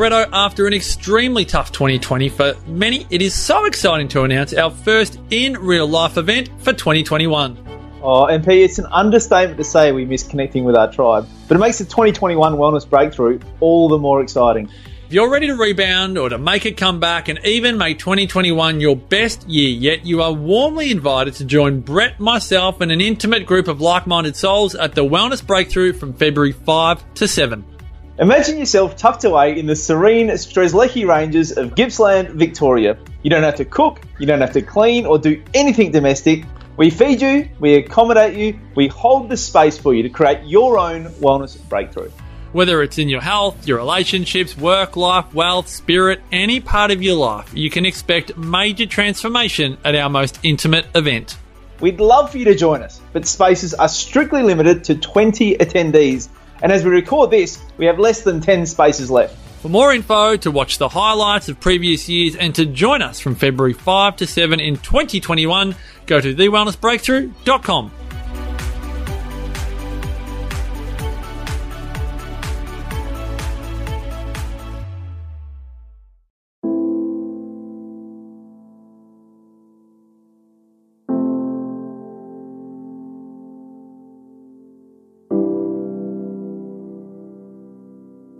After an extremely tough 2020 for many, it is so exciting to announce our first in real life event for 2021. Oh, MP, it's an understatement to say we miss connecting with our tribe, but it makes the 2021 Wellness Breakthrough all the more exciting. If you're ready to rebound or to make a comeback and even make 2021 your best year yet, you are warmly invited to join Brett, myself, and an intimate group of like minded souls at the Wellness Breakthrough from February 5 to 7. Imagine yourself tucked away in the serene Strzelecki Ranges of Gippsland, Victoria. You don't have to cook, you don't have to clean or do anything domestic. We feed you, we accommodate you, we hold the space for you to create your own wellness breakthrough. Whether it's in your health, your relationships, work life, wealth, spirit, any part of your life, you can expect major transformation at our most intimate event. We'd love for you to join us, but spaces are strictly limited to 20 attendees. And as we record this, we have less than 10 spaces left. For more info, to watch the highlights of previous years, and to join us from February 5 to 7 in 2021, go to thewellnessbreakthrough.com.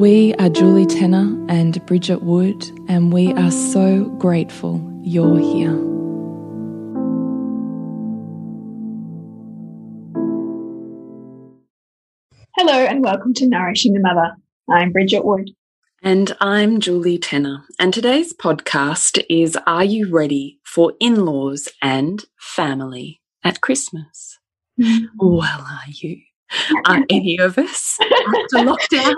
We are Julie Tenner and Bridget Wood, and we are so grateful you're here. Hello, and welcome to Nourishing the Mother. I'm Bridget Wood. And I'm Julie Tenner. And today's podcast is Are You Ready for In Laws and Family at Christmas? Mm. Well, are you? Are any of us after lockdown?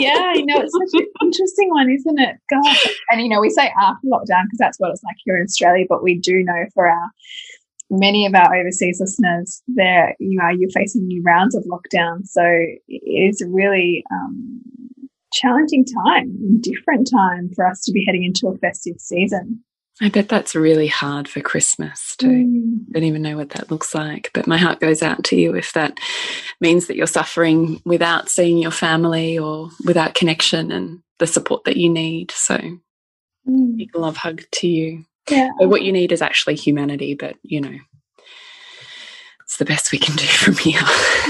yeah, I know it's such an interesting one, isn't it? God, and you know we say after lockdown because that's what it's like here in Australia, but we do know for our many of our overseas listeners, there you know you're facing new rounds of lockdown, so it is a really um, challenging time, different time for us to be heading into a festive season. I bet that's really hard for Christmas too. Mm. Don't even know what that looks like. But my heart goes out to you if that means that you're suffering without seeing your family or without connection and the support that you need. So mm. big love hug to you. Yeah. what you need is actually humanity, but you know, it's the best we can do from here.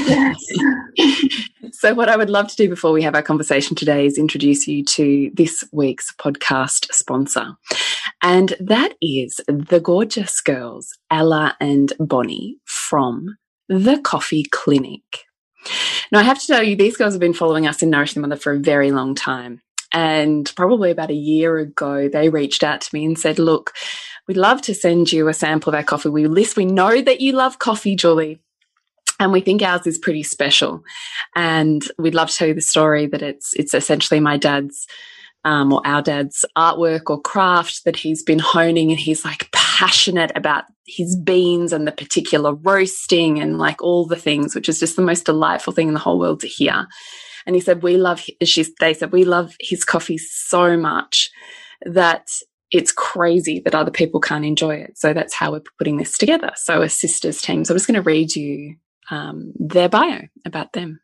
Yes. so, what I would love to do before we have our conversation today is introduce you to this week's podcast sponsor. And that is the gorgeous girls, Ella and Bonnie from the Coffee Clinic. Now, I have to tell you, these girls have been following us in Nourish the Mother for a very long time. And probably about a year ago, they reached out to me and said, Look, we'd love to send you a sample of our coffee. We list, we know that you love coffee, Julie. And we think ours is pretty special. And we'd love to tell you the story that it's it's essentially my dad's um, or our dad's artwork or craft that he's been honing and he's like passionate about his beans and the particular roasting and like all the things, which is just the most delightful thing in the whole world to hear. And he said, we love, she, they said, we love his coffee so much that it's crazy that other people can't enjoy it. So that's how we're putting this together. So a sisters team. So I'm just going to read you um, their bio about them.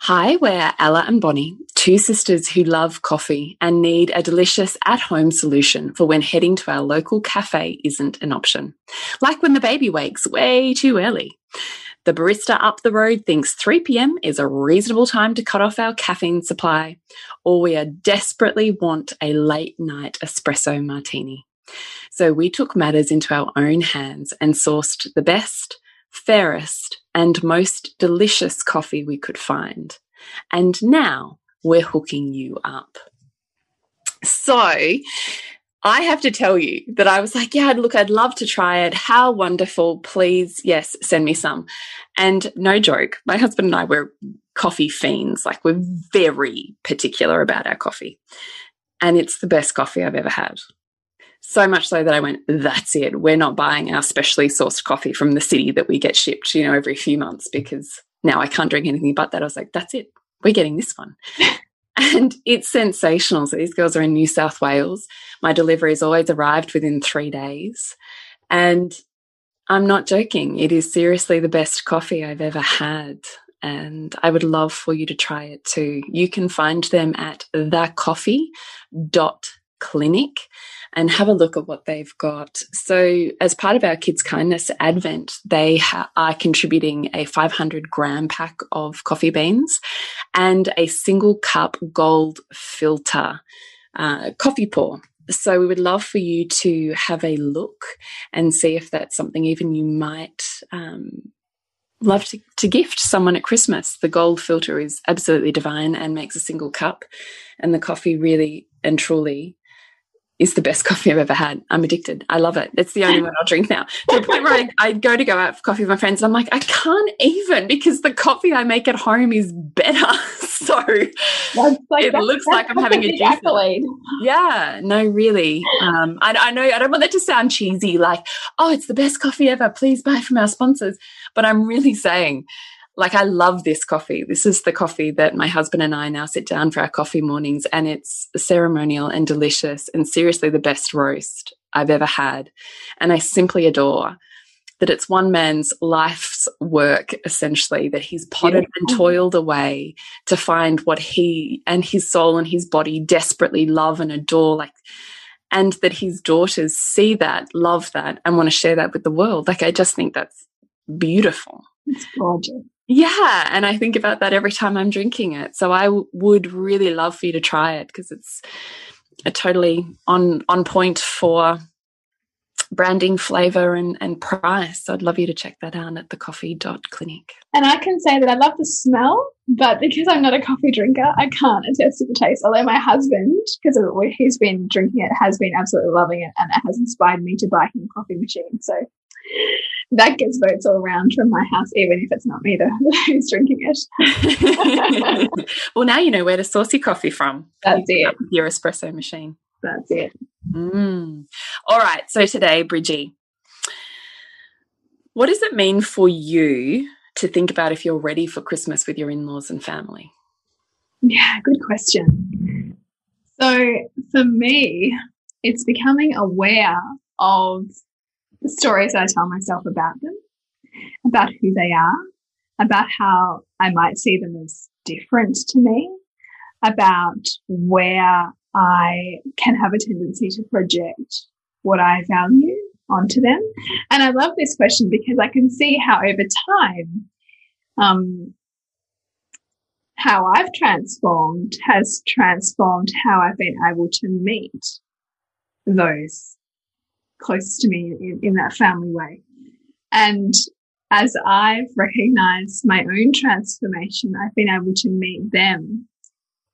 Hi, we're Ella and Bonnie, two sisters who love coffee and need a delicious at home solution for when heading to our local cafe isn't an option. Like when the baby wakes way too early. The barista up the road thinks 3 p.m. is a reasonable time to cut off our caffeine supply, or we are desperately want a late night espresso martini. So we took matters into our own hands and sourced the best, fairest, and most delicious coffee we could find. And now we're hooking you up. So I have to tell you that I was like, yeah, look, I'd love to try it. How wonderful. Please, yes, send me some. And no joke, my husband and I were coffee fiends. Like, we're very particular about our coffee. And it's the best coffee I've ever had. So much so that I went, that's it. We're not buying our specially sourced coffee from the city that we get shipped, you know, every few months because now I can't drink anything but that. I was like, that's it. We're getting this one. And it's sensational. So these girls are in New South Wales. My delivery has always arrived within three days. And I'm not joking. It is seriously the best coffee I've ever had. And I would love for you to try it too. You can find them at thecoffee.clinic and have a look at what they've got. So, as part of our Kids Kindness Advent, they are contributing a 500 gram pack of coffee beans and a single cup gold filter uh, coffee pour. So, we would love for you to have a look and see if that's something even you might um, love to, to gift someone at Christmas. The gold filter is absolutely divine and makes a single cup, and the coffee really and truly is the best coffee I've ever had. I'm addicted. I love it. It's the only one I'll drink now. To the point where I, I, go to go out for coffee with my friends. I'm like, I can't even because the coffee I make at home is better. so like, it looks like I'm having a accolade. Yeah, no, really. Um, I, I know I don't want that to sound cheesy, like, oh, it's the best coffee ever. Please buy from our sponsors. But I'm really saying like I love this coffee. This is the coffee that my husband and I now sit down for our coffee mornings and it's ceremonial and delicious and seriously the best roast I've ever had. And I simply adore that it's one man's life's work essentially that he's potted yeah. and toiled away to find what he and his soul and his body desperately love and adore like and that his daughters see that, love that and want to share that with the world. Like I just think that's beautiful. It's gorgeous. Yeah. And I think about that every time I'm drinking it. So I would really love for you to try it because it's a totally on, on point for branding, flavor, and, and price. I'd love you to check that out at thecoffee.clinic. And I can say that I love the smell, but because I'm not a coffee drinker, I can't attest to the taste. Although my husband, because he's been drinking it, has been absolutely loving it, and it has inspired me to buy him a coffee machine. So that gets votes all around from my house, even if it's not me who's drinking it. well, now you know where to source your coffee from. That's it. Your espresso machine. That's it. Mm. All right. So today, Bridgie, what does it mean for you to think about if you're ready for Christmas with your in laws and family? Yeah, good question. So for me, it's becoming aware of the stories I tell myself about them, about who they are, about how I might see them as different to me, about where I can have a tendency to project what I value onto them. And I love this question because I can see how over time, um, how I've transformed has transformed how I've been able to meet those closest to me in, in that family way. And as I've recognized my own transformation, I've been able to meet them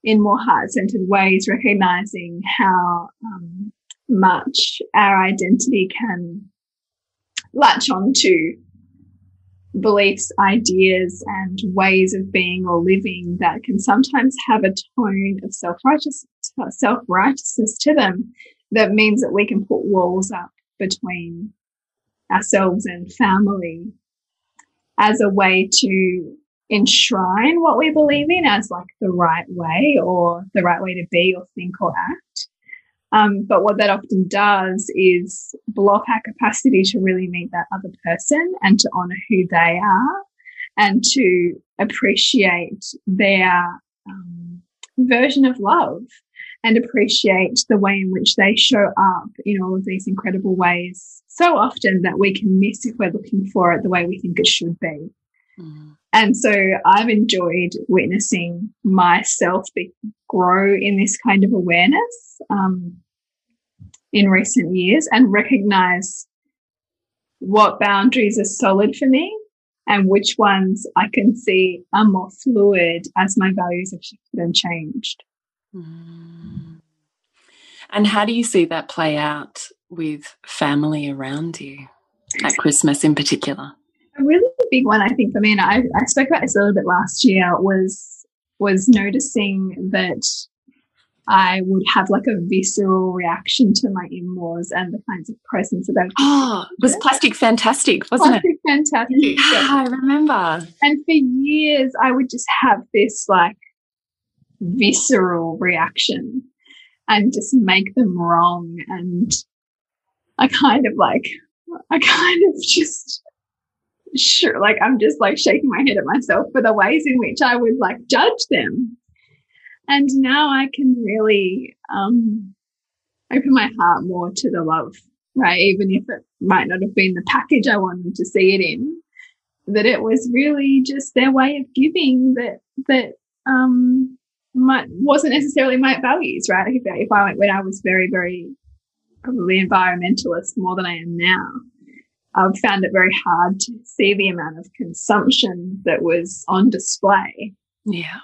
in more heart centered ways, recognizing how um, much our identity can latch onto beliefs, ideas, and ways of being or living that can sometimes have a tone of self righteousness to them that means that we can put walls up between ourselves and family as a way to enshrine what we believe in as like the right way or the right way to be or think or act. Um, but what that often does is block our capacity to really meet that other person and to honor who they are and to appreciate their um, version of love and appreciate the way in which they show up in all of these incredible ways so often that we can miss if we're looking for it the way we think it should be. Mm. And so I've enjoyed witnessing myself be, grow in this kind of awareness um, in recent years and recognize what boundaries are solid for me and which ones I can see are more fluid as my values have shifted and changed. Mm. And how do you see that play out with family around you at Christmas in particular? A really big one, I think, for me, and I, I spoke about this a little bit last year, was was noticing that I would have like a visceral reaction to my in-laws and the kinds of presents that they Oh, was plastic fantastic, wasn't plastic it? fantastic. Yeah, yeah, I remember. And for years I would just have this like visceral reaction and just make them wrong and I kind of like I kind of just sure like I'm just like shaking my head at myself for the ways in which I would like judge them. And now I can really um open my heart more to the love, right? Even if it might not have been the package I wanted to see it in, that it was really just their way of giving that that um my, wasn't necessarily my values, right? If, if I went when I was very, very probably environmentalist more than I am now, I've found it very hard to see the amount of consumption that was on display. Yeah.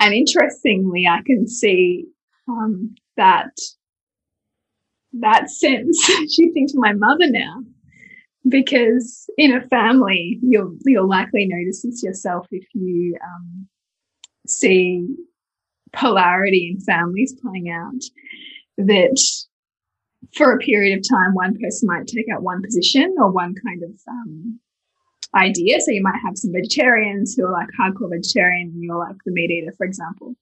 And interestingly, I can see um, that that sense shifting to my mother now, because in a family, you'll you'll likely notice this yourself if you um, see polarity in families playing out that for a period of time, one person might take out one position or one kind of um, idea. So you might have some vegetarians who are like hardcore vegetarian and you're like the meat eater, for example.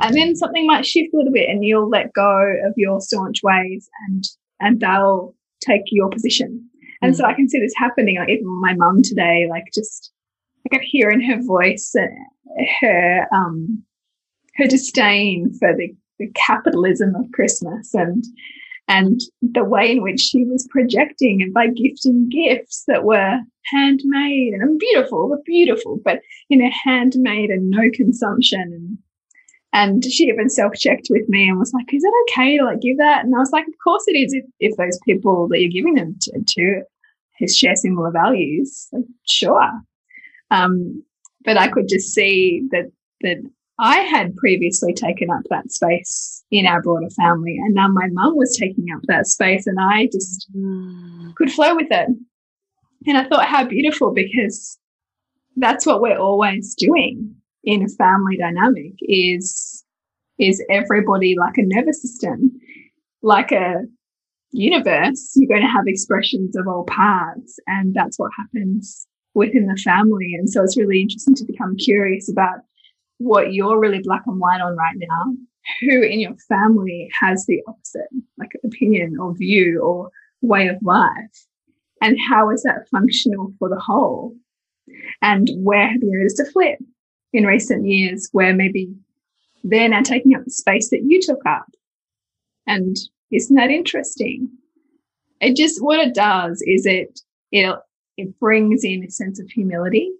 And then something might shift a little bit and you'll let go of your staunch ways and, and they'll take your position. And mm. so I can see this happening, like even my mum today, like just, I could hear in her voice her um, her disdain for the, the capitalism of Christmas and and the way in which she was projecting and by gifting gifts that were handmade and beautiful, were beautiful, but you know, handmade and no consumption. And, and she even self-checked with me and was like, is it okay to like give that? And I was like, of course it is if, if those people that you're giving them to, to share similar values. Like, sure. Um, but I could just see that that I had previously taken up that space in our broader family, and now my mum was taking up that space, and I just mm. could flow with it. And I thought, how beautiful, because that's what we're always doing in a family dynamic is is everybody like a nervous system, like a universe. You're going to have expressions of all parts, and that's what happens within the family. And so it's really interesting to become curious about what you're really black and white on right now. Who in your family has the opposite, like opinion or view or way of life? And how is that functional for the whole? And where have you noticed a flip in recent years where maybe they're now taking up the space that you took up? And isn't that interesting? It just, what it does is it, it it brings in a sense of humility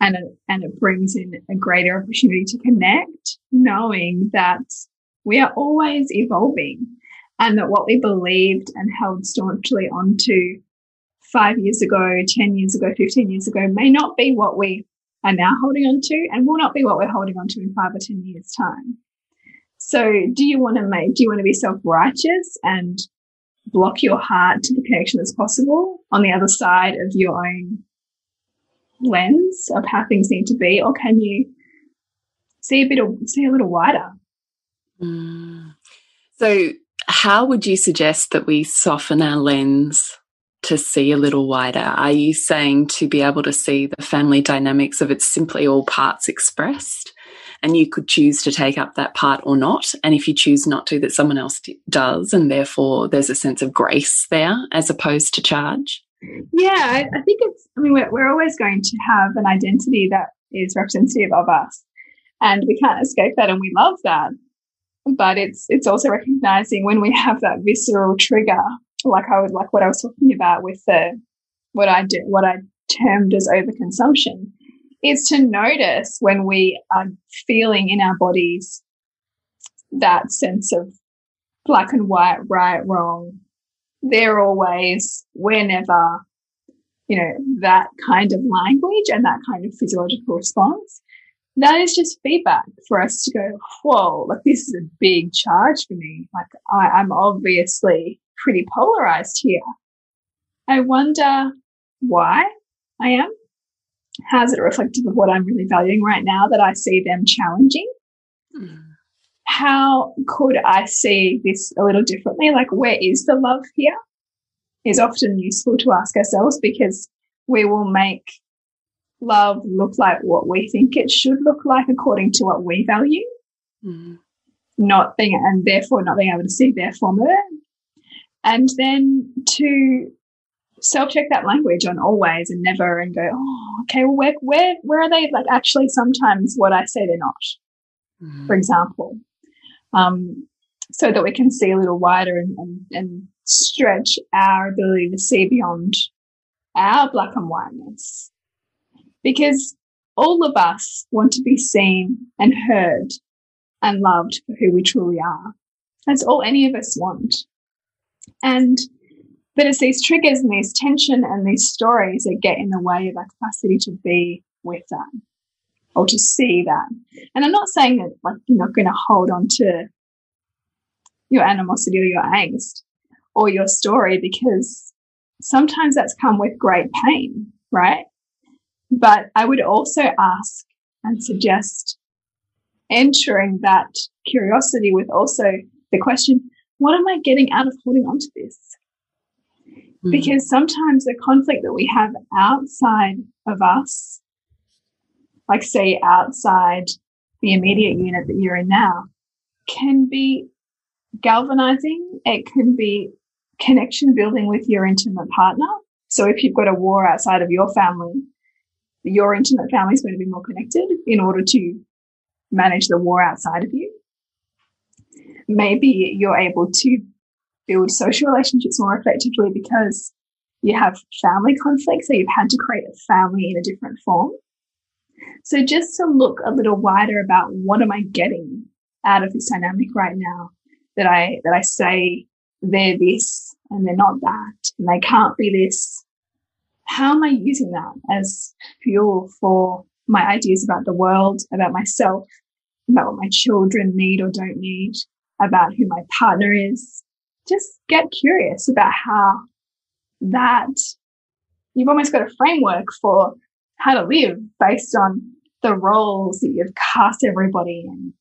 and, and it brings in a greater opportunity to connect, knowing that we are always evolving and that what we believed and held staunchly onto five years ago, 10 years ago, 15 years ago may not be what we are now holding on to and will not be what we're holding on to in five or 10 years time. So do you want to make, do you want to be self-righteous and block your heart to the connection that's possible on the other side of your own lens of how things need to be, or can you see a bit of see a little wider? Mm. So, how would you suggest that we soften our lens to see a little wider? Are you saying to be able to see the family dynamics of it's simply all parts expressed? And you could choose to take up that part or not. And if you choose not to, that someone else does. And therefore, there's a sense of grace there as opposed to charge. Yeah, I, I think it's, I mean, we're, we're always going to have an identity that is representative of us. And we can't escape that. And we love that. But it's, it's also recognizing when we have that visceral trigger, like I was, like what I was talking about with the, what I did, what I termed as overconsumption is to notice when we are feeling in our bodies that sense of black and white, right, wrong, there always, whenever, you know, that kind of language and that kind of physiological response, that is just feedback for us to go, whoa, like this is a big charge for me. Like I, I'm obviously pretty polarized here. I wonder why I am how's it reflective of what I'm really valuing right now that I see them challenging? Mm. How could I see this a little differently? Like, where is the love here? Is often useful to ask ourselves because we will make love look like what we think it should look like according to what we value. Mm. Not being, and therefore not being able to see their form of it. And then to self check that language on always and never and go, oh, okay, well, where, where, where are they? Like, actually, sometimes what I say they're not, mm. for example, um, so that we can see a little wider and, and, and stretch our ability to see beyond our black and whiteness. Because all of us want to be seen and heard and loved for who we truly are. That's all any of us want. And but it's these triggers and these tension and these stories that get in the way of our capacity to be with that or to see that. And I'm not saying that like you're not going to hold on to your animosity or your angst or your story because sometimes that's come with great pain, right? But I would also ask and suggest entering that curiosity with also the question, what am I getting out of holding on to this? Mm. Because sometimes the conflict that we have outside of us, like say outside the immediate unit that you're in now, can be galvanizing. It can be connection building with your intimate partner. So if you've got a war outside of your family, your intimate family is going to be more connected in order to manage the war outside of you. Maybe you're able to build social relationships more effectively because you have family conflict. So you've had to create a family in a different form. So just to look a little wider about what am I getting out of this dynamic right now that I, that I say they're this and they're not that and they can't be this. How am I using that as fuel for my ideas about the world, about myself, about what my children need or don't need, about who my partner is, just get curious about how that you've almost got a framework for how to live based on the roles that you've cast everybody in.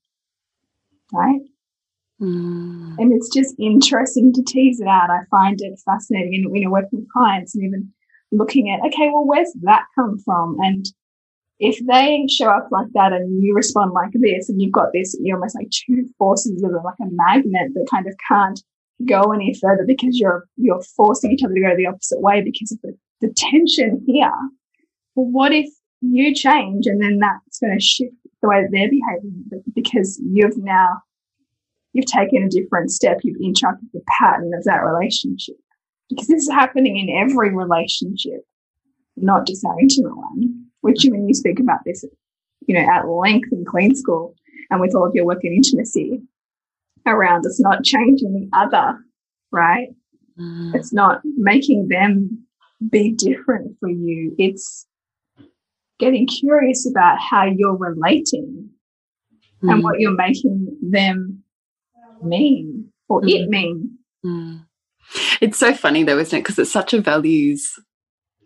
Right? Mm. And it's just interesting to tease it out. I find it fascinating and, you know, working with clients and even looking at, okay, well, where's that come from? And if they show up like that and you respond like this and you've got this, you're almost like two forces of like a magnet that kind of can't go any further because you're you're forcing each other to go the opposite way because of the, the tension here. Well, what if you change and then that's going to shift the way that they're behaving because you've now you've taken a different step, you've interrupted the pattern of that relationship. Because this is happening in every relationship, not just our intimate one, which you mean you speak about this, you know, at length in Queen School and with all of your work in intimacy, around. It's not changing the other, right? Mm. It's not making them be different for you. It's getting curious about how you're relating mm. and what you're making them mean or mm. it mean. Mm. It's so funny though, isn't it? Because it's such a values.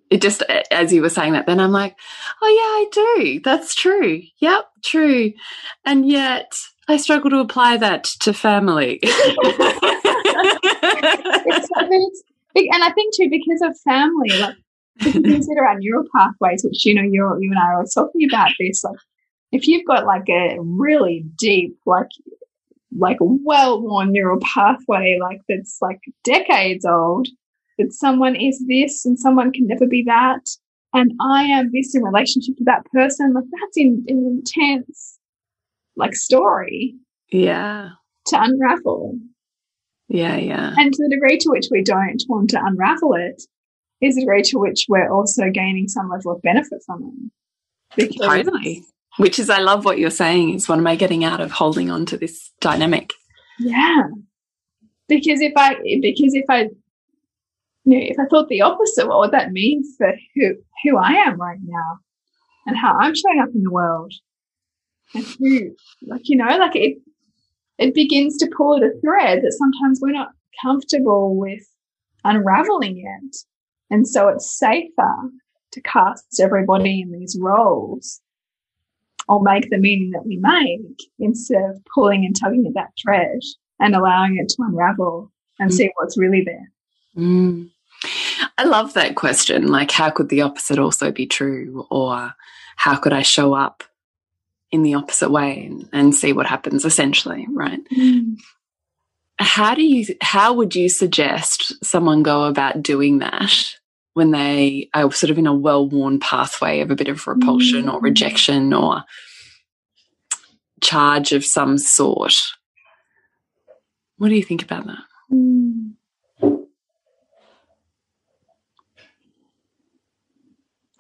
It just, as you were saying that, then I'm like, oh yeah, I do. That's true. Yep, true. And yet, I struggle to apply that to family. and I think too, because of family, like consider our neural pathways, which you know you you and I are talking about this. Like if you've got like a really deep, like, like well worn neural pathway, like that's like decades old, that someone is this and someone can never be that, and I am this in relationship to that person, like that's in, an intense, like story. Yeah. To unravel. Yeah, yeah. And to the degree to which we don't want to unravel it is the degree to which we're also gaining some level of benefit from it. Because totally. Which is, I love what you're saying, is what am I getting out of holding on to this dynamic? Yeah. Because if I, because if I, you know, if I thought the opposite, what would that mean for who, who I am right now and how I'm showing up in the world? Who, like, you know, like it, it begins to pull at a thread that sometimes we're not comfortable with unraveling yet. And so it's safer to cast everybody in these roles or make the meaning that we make instead of pulling and tugging at that thread and allowing it to unravel and mm. see what's really there. Mm. I love that question. Like, how could the opposite also be true? Or how could I show up in the opposite way and, and see what happens essentially, right? Mm. How do you, how would you suggest someone go about doing that when they are sort of in a well-worn pathway of a bit of repulsion mm. or rejection or charge of some sort? What do you think about that? Mm.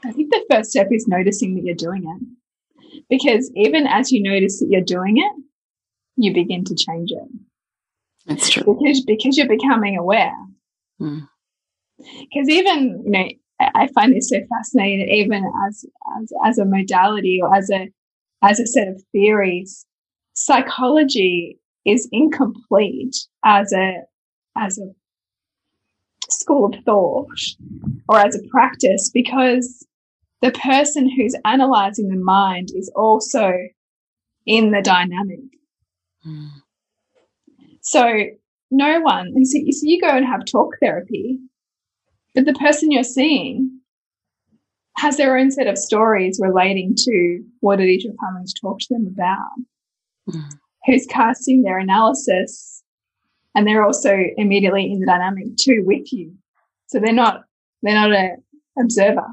I think the first step is noticing that you're doing it. Because even as you notice that you're doing it, you begin to change it. That's true. Because, because you're becoming aware. Because mm. even, you know, I find this so fascinating, even as, as, as a modality or as a, as a set of theories, psychology is incomplete as a, as a school of thought or as a practice because the person who's analyzing the mind is also in the dynamic. Mm. So no one, so you go and have talk therapy, but the person you're seeing has their own set of stories relating to what did each of to talk to them about. Mm. Who's casting their analysis, and they're also immediately in the dynamic too with you. So they're not they're not a observer.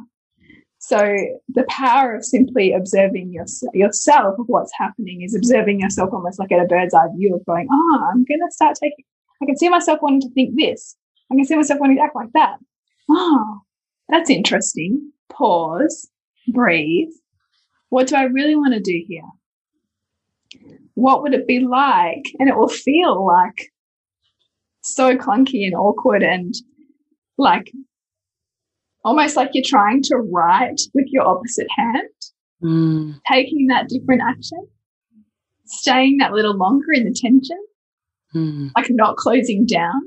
So the power of simply observing your, yourself of what's happening is observing yourself almost like at a bird's eye view of going, oh, I'm going to start taking, I can see myself wanting to think this. I can see myself wanting to act like that. Oh, that's interesting. Pause, breathe. What do I really want to do here? What would it be like? And it will feel like so clunky and awkward and like almost like you're trying to write with your opposite hand, mm. taking that different action, staying that little longer in the tension, mm. like not closing down,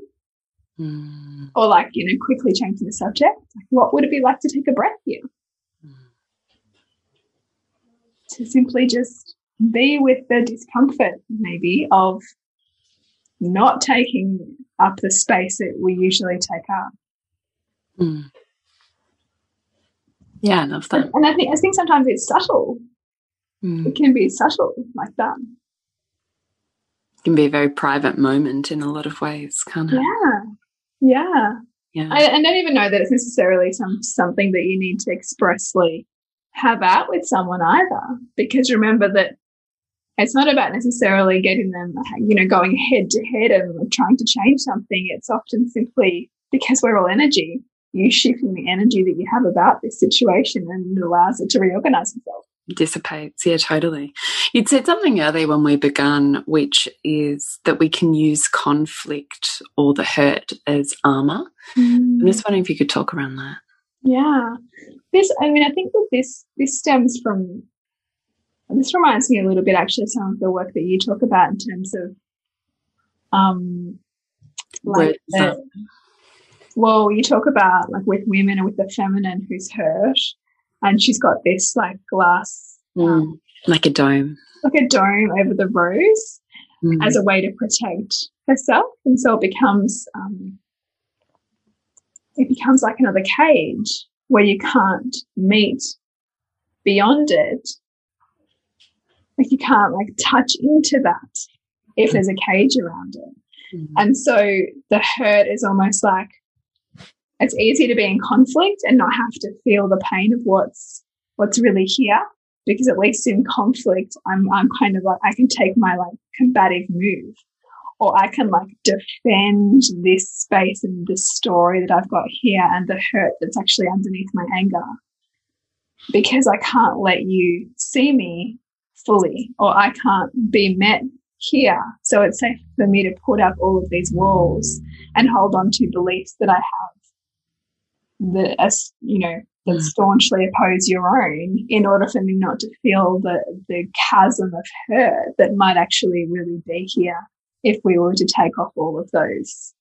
mm. or like, you know, quickly changing the subject. Like, what would it be like to take a breath here? To simply just be with the discomfort, maybe, of not taking up the space that we usually take up. Mm. Yeah, I love that. And I think I think sometimes it's subtle. Mm. It can be subtle like that. It can be a very private moment in a lot of ways, can't it? Yeah. Yeah. Yeah. I, I don't even know that it's necessarily some something that you need to expressly have out with someone either. Because remember that it's not about necessarily getting them, you know, going head to head and trying to change something. It's often simply because we're all energy you shifting the energy that you have about this situation and it allows it to reorganize itself. Dissipates, yeah, totally. You'd said something earlier when we began, which is that we can use conflict or the hurt as armor. Mm. I'm just wondering if you could talk around that. Yeah, this. I mean, I think that this this stems from. This reminds me a little bit, actually, of some of the work that you talk about in terms of, um, like the, well, you talk about like with women and with the feminine who's hurt, and she's got this like glass, mm, um, like a dome, like a dome over the rose mm. as a way to protect herself, and so it becomes um, it becomes like another cage where you can't meet beyond it. Like you can't like touch into that if there's a cage around it. Mm -hmm. And so the hurt is almost like it's easy to be in conflict and not have to feel the pain of what's what's really here because at least in conflict I'm I'm kind of like I can take my like combative move or I can like defend this space and this story that I've got here and the hurt that's actually underneath my anger because I can't let you see me fully or I can't be met here. So it's safe for me to put up all of these walls and hold on to beliefs that I have that as you know that mm. staunchly oppose your own in order for me not to feel the the chasm of hurt that might actually really be here if we were to take off all of those,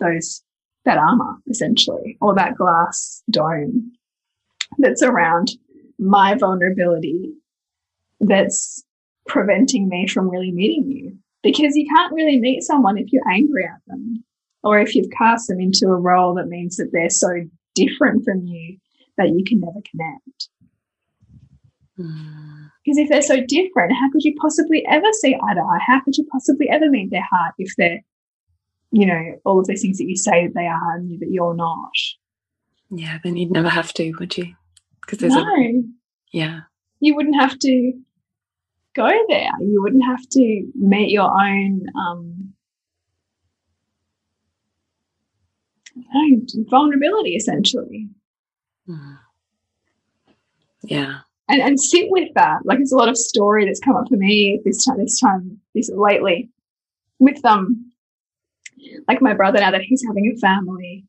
those, that armor essentially, or that glass dome that's around my vulnerability that's preventing me from really meeting you. Because you can't really meet someone if you're angry at them or if you've cast them into a role that means that they're so different from you that you can never connect. Mm. Because if they're so different, how could you possibly ever see eye to eye? How could you possibly ever meet their heart if they're, you know, all of these things that you say that they are and that you're not? Yeah, then you'd never have to, would you? Because there's no. A, yeah. You wouldn't have to go there. You wouldn't have to meet your own um, vulnerability, essentially. Mm. Yeah and, and sit with that. Like it's a lot of story that's come up for me this time, this time, this lately with them. Um, like my brother now that he's having a family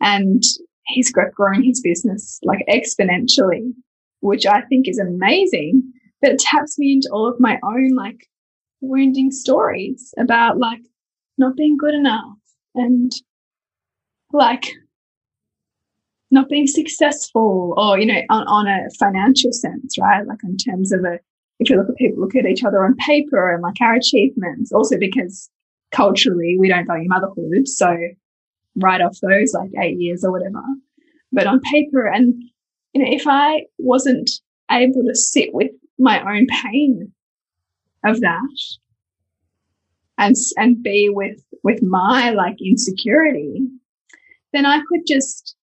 and he's growing his business like exponentially, which I think is amazing. But it taps me into all of my own like wounding stories about like not being good enough and like not being successful or, you know, on, on a financial sense, right? Like in terms of a, if you look at people, look at each other on paper and like our achievements, also because culturally we don't value motherhood. So write off those like eight years or whatever. But on paper, and, you know, if I wasn't able to sit with my own pain of that and, and be with, with my like insecurity, then I could just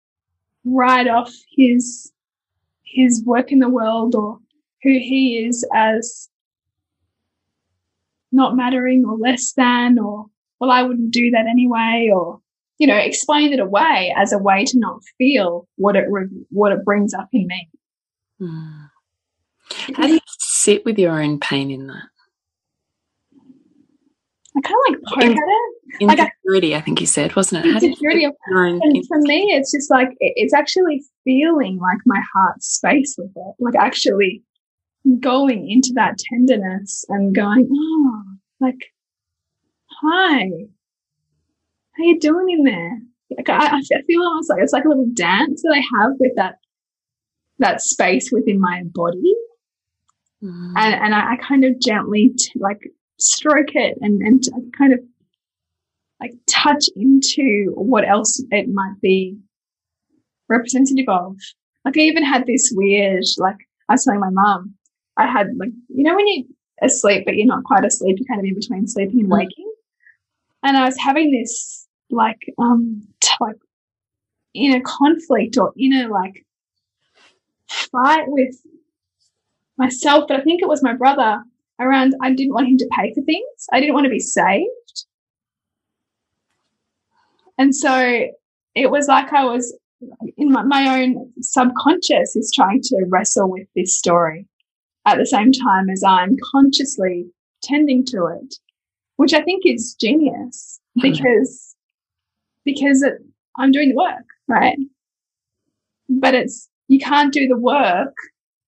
write off his his work in the world or who he is as not mattering or less than or well I wouldn't do that anyway or you know explain it away as a way to not feel what it what it brings up in me. Hmm. How do you sit with your own pain in that? I kind of like poke at it. Insecurity, like I, I, think you said, wasn't it? Insecurity. and for me, it's just like, it's actually feeling like my heart space with it. Like actually going into that tenderness and going, oh, like, hi, how you doing in there? Like I, I feel almost like it's like a little dance that I have with that, that space within my body. Mm. And, and I, I, kind of gently like stroke it and, and kind of like touch into what else it might be representative of. Like I even had this weird, like I was telling my mom, I had like, you know, when you're asleep, but you're not quite asleep, you're kind of in between sleeping and mm. waking. And I was having this like, um, like inner conflict or inner like fight with myself, but I think it was my brother around I didn't want him to pay for things. I didn't want to be saved. And so it was like I was in my, my own subconscious is trying to wrestle with this story at the same time as I'm consciously tending to it, which I think is genius hmm. because, because it, I'm doing the work, right? But it's, you can't do the work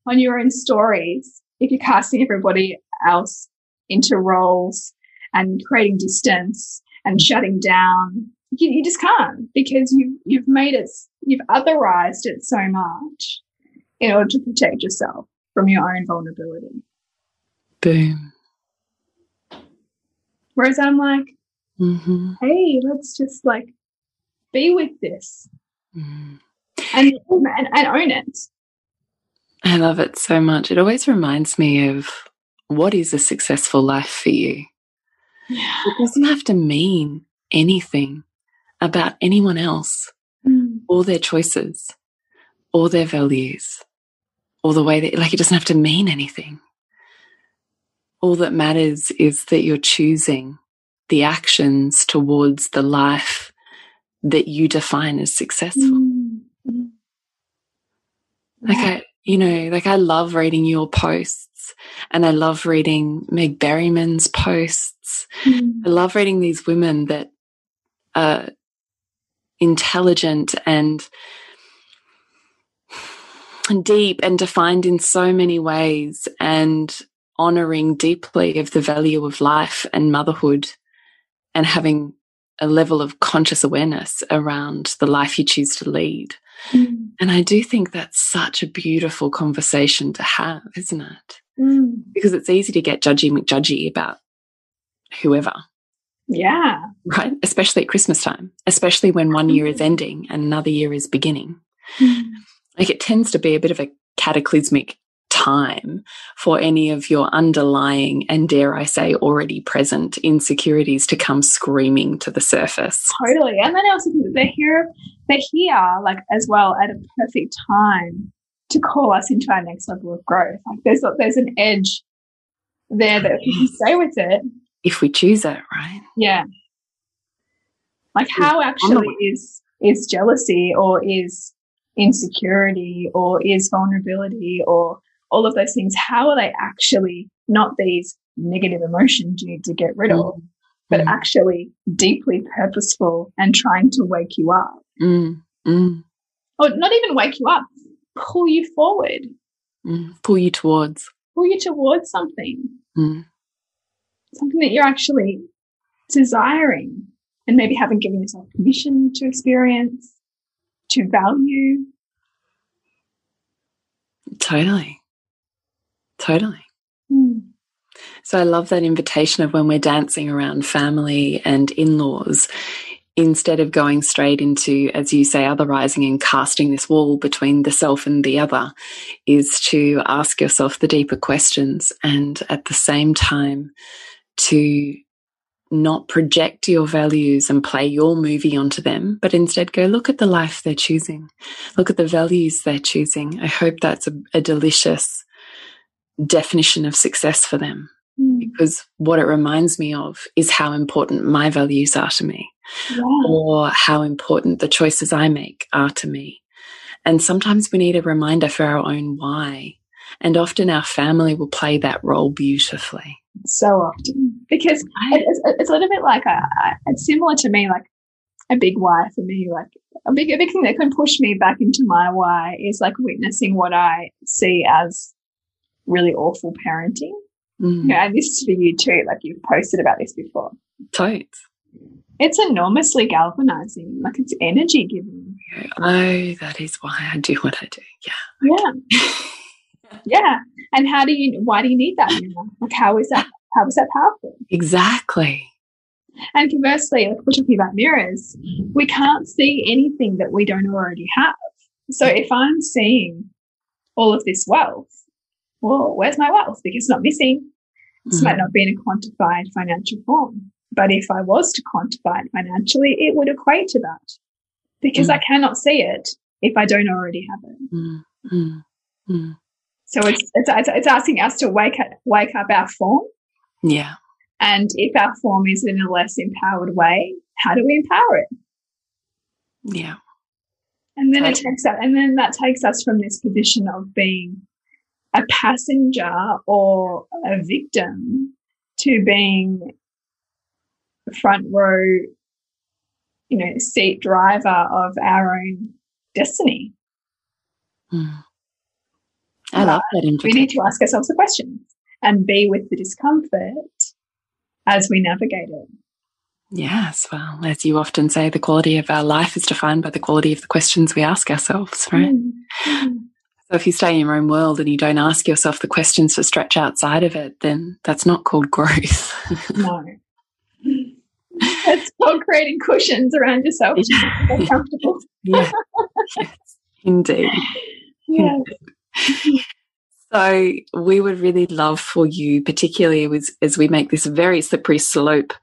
on your own stories if you're casting everybody else into roles and creating distance and shutting down. You, you just can't because you, you've made it, you've otherized it so much in order to protect yourself from your own vulnerability. Boom. Whereas I'm like, mm -hmm. hey, let's just like be with this mm. and, and, and own it. I love it so much. It always reminds me of what is a successful life for you? Yeah. It doesn't have to mean anything about anyone else Mm. or their choices or their values or the way that, like, it doesn't have to mean anything. All that matters is that you're choosing the actions towards the life that you define as successful. Mm. Mm. Like I, you know, like I love reading your posts and I love reading Meg Berryman's posts. Mm. I love reading these women that are intelligent and deep and defined in so many ways and honoring deeply of the value of life and motherhood and having a level of conscious awareness around the life you choose to lead. Mm. And I do think that's such a beautiful conversation to have, isn't it? Mm. Because it's easy to get judgy McJudgy about whoever, Yeah. right? Especially at Christmas time, especially when one year is ending and another year is beginning. Mm. Like it tends to be a bit of a cataclysmic time for any of your underlying and dare I say already present insecurities to come screaming to the surface. Totally. And then also they're here, they're here like as well at a perfect time to call us into our next level of growth. Like there's there's an edge there that if we can stay with it, If we choose it, right? yeah. Like how actually is is jealousy or is insecurity or is vulnerability or all of those things, how are they actually not these negative emotions you need to get rid of, but Mm. actually deeply purposeful and trying to wake you up? Mm, mm, Or not even wake you up, pull you forward, mm. Pull you towards. pull you towards something, Mm, something that you're actually desiring and maybe haven't given yourself permission to experience, to value. totally. Totally. Mm. So I love that invitation of when we're dancing around family and in laws, instead of going straight into, as you say, otherizing and casting this wall between the self and the other, is to ask yourself the deeper questions and at the same time to not project your values and play your movie onto them, but instead go look at the life they're choosing, look at the values they're choosing. I hope that's a, a delicious definition of success for them Mm. because what it reminds me of is how important my values are to me Yeah. or how important the choices I make are to me. And sometimes we need a reminder for our own why. And often our family will play that role beautifully. So often. Because it- it's, it's a little bit like a, a- it's similar to me, like a big why for me. Like a big, a big thing that can push me back into my why is like witnessing what I see as really awful parenting. Mm, Yeah, and this is for you too. Like you've posted about this before. totes. It's enormously galvanizing. Like it's energy giving. Oh, that is why I do what I do. Yeah. Yeah. yeah. And how do you, why do you need that? Now? Like how is that, how is that powerful? Exactly. And conversely, like we're talking about mirrors, we can't see anything that we don't already have. So if I'm seeing all of this wealth, well, where's my wealth? Because it's not missing. This might mm-hmm. not be in a quantified financial form. But if I was to quantify it financially, it would equate to that. Because I cannot see it if I don't already have it. Mm, mm, mm. So it's, it's, it's, it's asking us to wake up, wake up our form. Yeah. And if our form is in a less empowered way, how do we empower it? Yeah. And then it takes that, and then that takes us from this position of being a passenger or a victim to being front row, you know, seat driver of our own destiny. Mm. I love that We need to ask ourselves the questions and be with the discomfort as we navigate it. Yes, well, as you often say, the quality of our life is defined by the quality of the questions we ask ourselves, right? Mm. So if you stay in your own world and you don't ask yourself the questions to stretch outside of it, then that's not called growth. No. It's called creating cushions around yourself to make you comfortable. yeah. yes, indeed. Yeah. So we would really love for you, particularly as, as we make this very slippery slope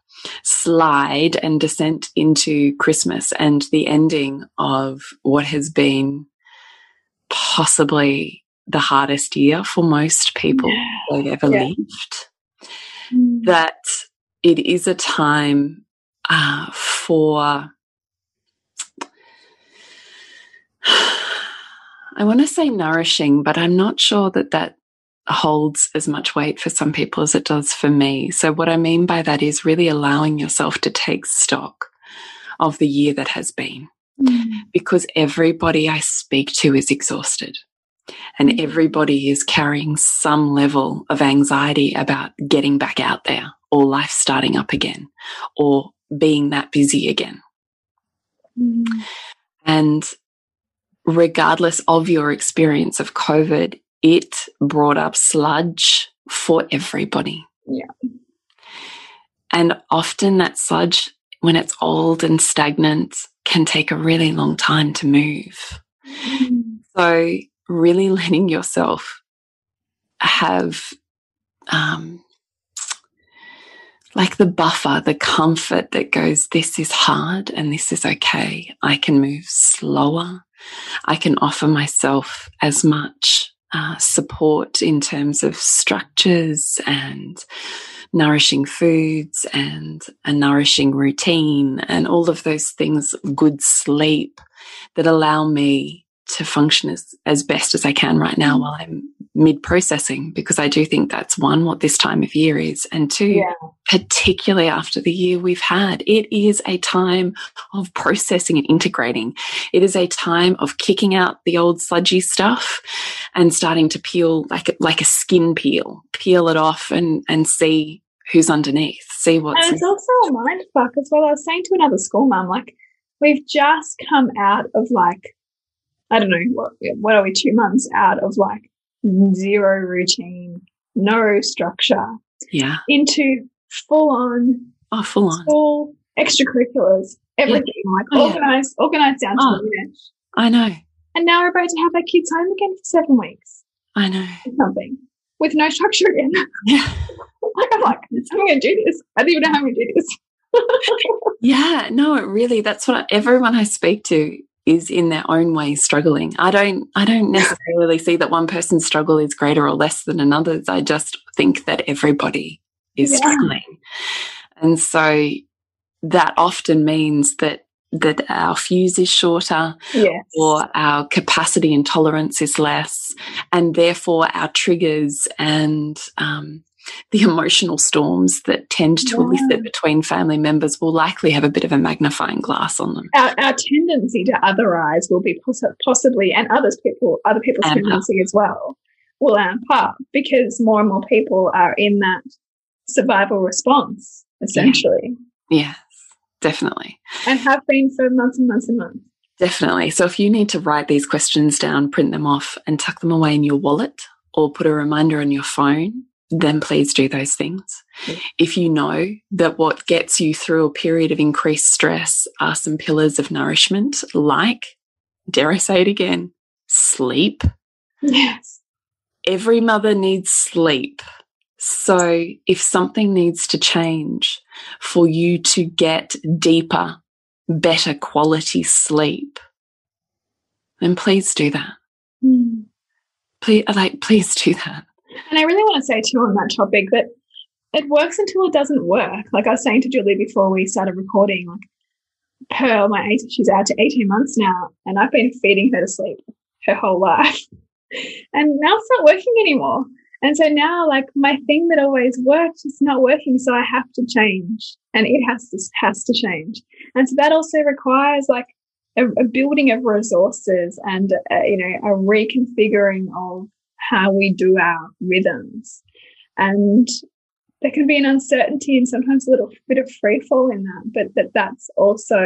slide and descent into Christmas and the ending of what has been possibly the hardest year for most people they've ever yeah. lived. Mm. That it is a time uh, for, I want to say nourishing, but I'm not sure that that holds as much weight for some people as it does for me. So, what I mean by that is really allowing yourself to take stock of the year that has been. Mm. Because everybody I speak to is exhausted and mm. everybody is carrying some level of anxiety about getting back out there or life starting up again or being that busy again. Mm. And regardless of your experience of COVID, it brought up sludge for everybody. Yeah. And often that sludge, when it's old and stagnant, can take a really long time to move. Mm. So, really letting yourself have um, like the buffer, the comfort that goes, this is hard and this is okay. I can move slower. I can offer myself as much uh, support in terms of structures and nourishing foods and a nourishing routine and all of those things, good sleep that allow me to function as, as best as I can right now while I'm mid processing, because I do think that's one, what this time of year is. And two, yeah. particularly after the year we've had, it is a time of processing and integrating. It is a time of kicking out the old sludgy stuff and starting to peel like, like a skin peel, peel it off and, and see who's underneath, see what's. And it's also a mind fuck as well. I was saying to another school mum, like, we've just come out of like I don't know, what, what are we, two months out of like zero routine, no structure. Yeah. Into full on. Oh, full on. Full extracurriculars, everything, yeah. like oh, organized, yeah. organized down oh, to the minute. I know. And now we're about to have our kids home again for seven weeks. I know. Something with no structure again. Yeah. like, I'm like, I'm going to do this. I don't even know how we do this. yeah, no, it really, that's what I, everyone I speak to is in their own way struggling. I don't I don't necessarily see that one person's struggle is greater or less than another's. I just think that everybody is yeah. struggling. And so that often means that that our fuse is shorter yes. or our capacity and tolerance is less and therefore our triggers and um, the emotional storms that tend to yeah. elicit between family members will likely have a bit of a magnifying glass on them. Our, our tendency to otherize will be poss possibly, and others people, other people's amp tendency up. as well, will amp up because more and more people are in that survival response, essentially. Yeah. Yes, definitely. And have been for months and months and months. Definitely. So if you need to write these questions down, print them off, and tuck them away in your wallet or put a reminder on your phone then please do those things. Yeah. If you know that what gets you through a period of increased stress are some pillars of nourishment, like, dare I say it again, sleep. Yes. Every mother needs sleep. So if something needs to change for you to get deeper, better quality sleep, then please do that. Mm. Please, like, please do that. And I really want to say too on that topic that it works until it doesn't work. Like I was saying to Julie before we started recording, like Pearl, my eight, she's out to 18 months now, and I've been feeding her to sleep her whole life. and now it's not working anymore. And so now, like my thing that always worked is not working, so I have to change, and it has to has to change. And so that also requires like a, a building of resources and a, uh, you know a reconfiguring of how we do our rhythms. And there can be an uncertainty and sometimes a little bit of free fall in that, but that that's also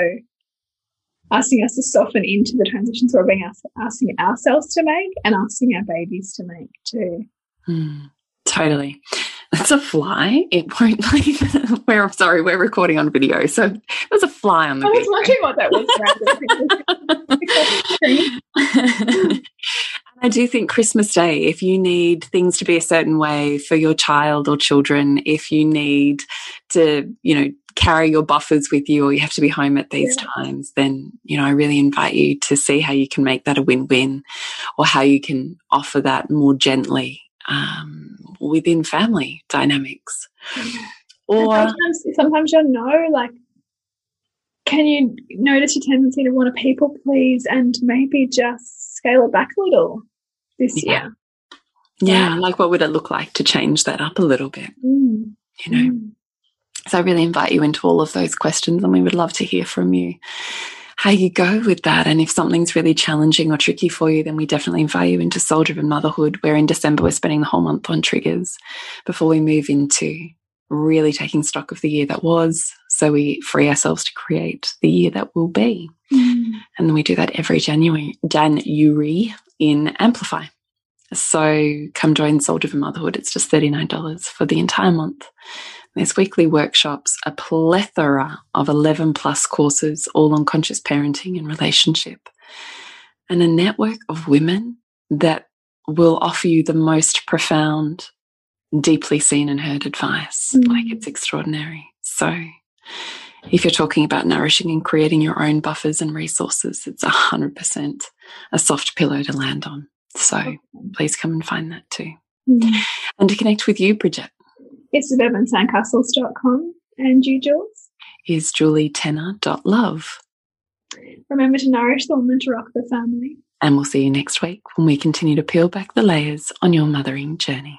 asking us to soften into the transitions we're being asked, asking ourselves to make and asking our babies to make too. Mm, totally. That's a fly. It won't leave. we're sorry, we're recording on video, so there's a fly on the. I was wondering what that was. I do think Christmas Day, if you need things to be a certain way for your child or children, if you need to, you know, carry your buffers with you or you have to be home at these yeah. times, then, you know, I really invite you to see how you can make that a win win or how you can offer that more gently um, within family dynamics. Or sometimes, sometimes you'll know, like, can you notice your tendency to want to people please and maybe just scale it back a little this yeah. year? Yeah, like what would it look like to change that up a little bit? Mm. You know. Mm. So I really invite you into all of those questions and we would love to hear from you how you go with that. And if something's really challenging or tricky for you, then we definitely invite you into Soul Driven Motherhood, where in December we're spending the whole month on triggers before we move into really taking stock of the year that was so we free ourselves to create the year that will be. Mm. And we do that every January, January in Amplify. So come join Soul Driven Motherhood. It's just $39 for the entire month. There's weekly workshops, a plethora of 11 plus courses, all on conscious parenting and relationship, and a network of women that will offer you the most profound, deeply seen and heard advice. Mm. Like it's extraordinary. So if you're talking about nourishing and creating your own buffers and resources, it's 100% a soft pillow to land on. So please come and find that too. Mm. And to connect with you, Bridget. It's suburbansandcastles.com. And you, Jules? Is julietenner.love. Remember to nourish the woman to rock the family. And we'll see you next week when we continue to peel back the layers on your mothering journey.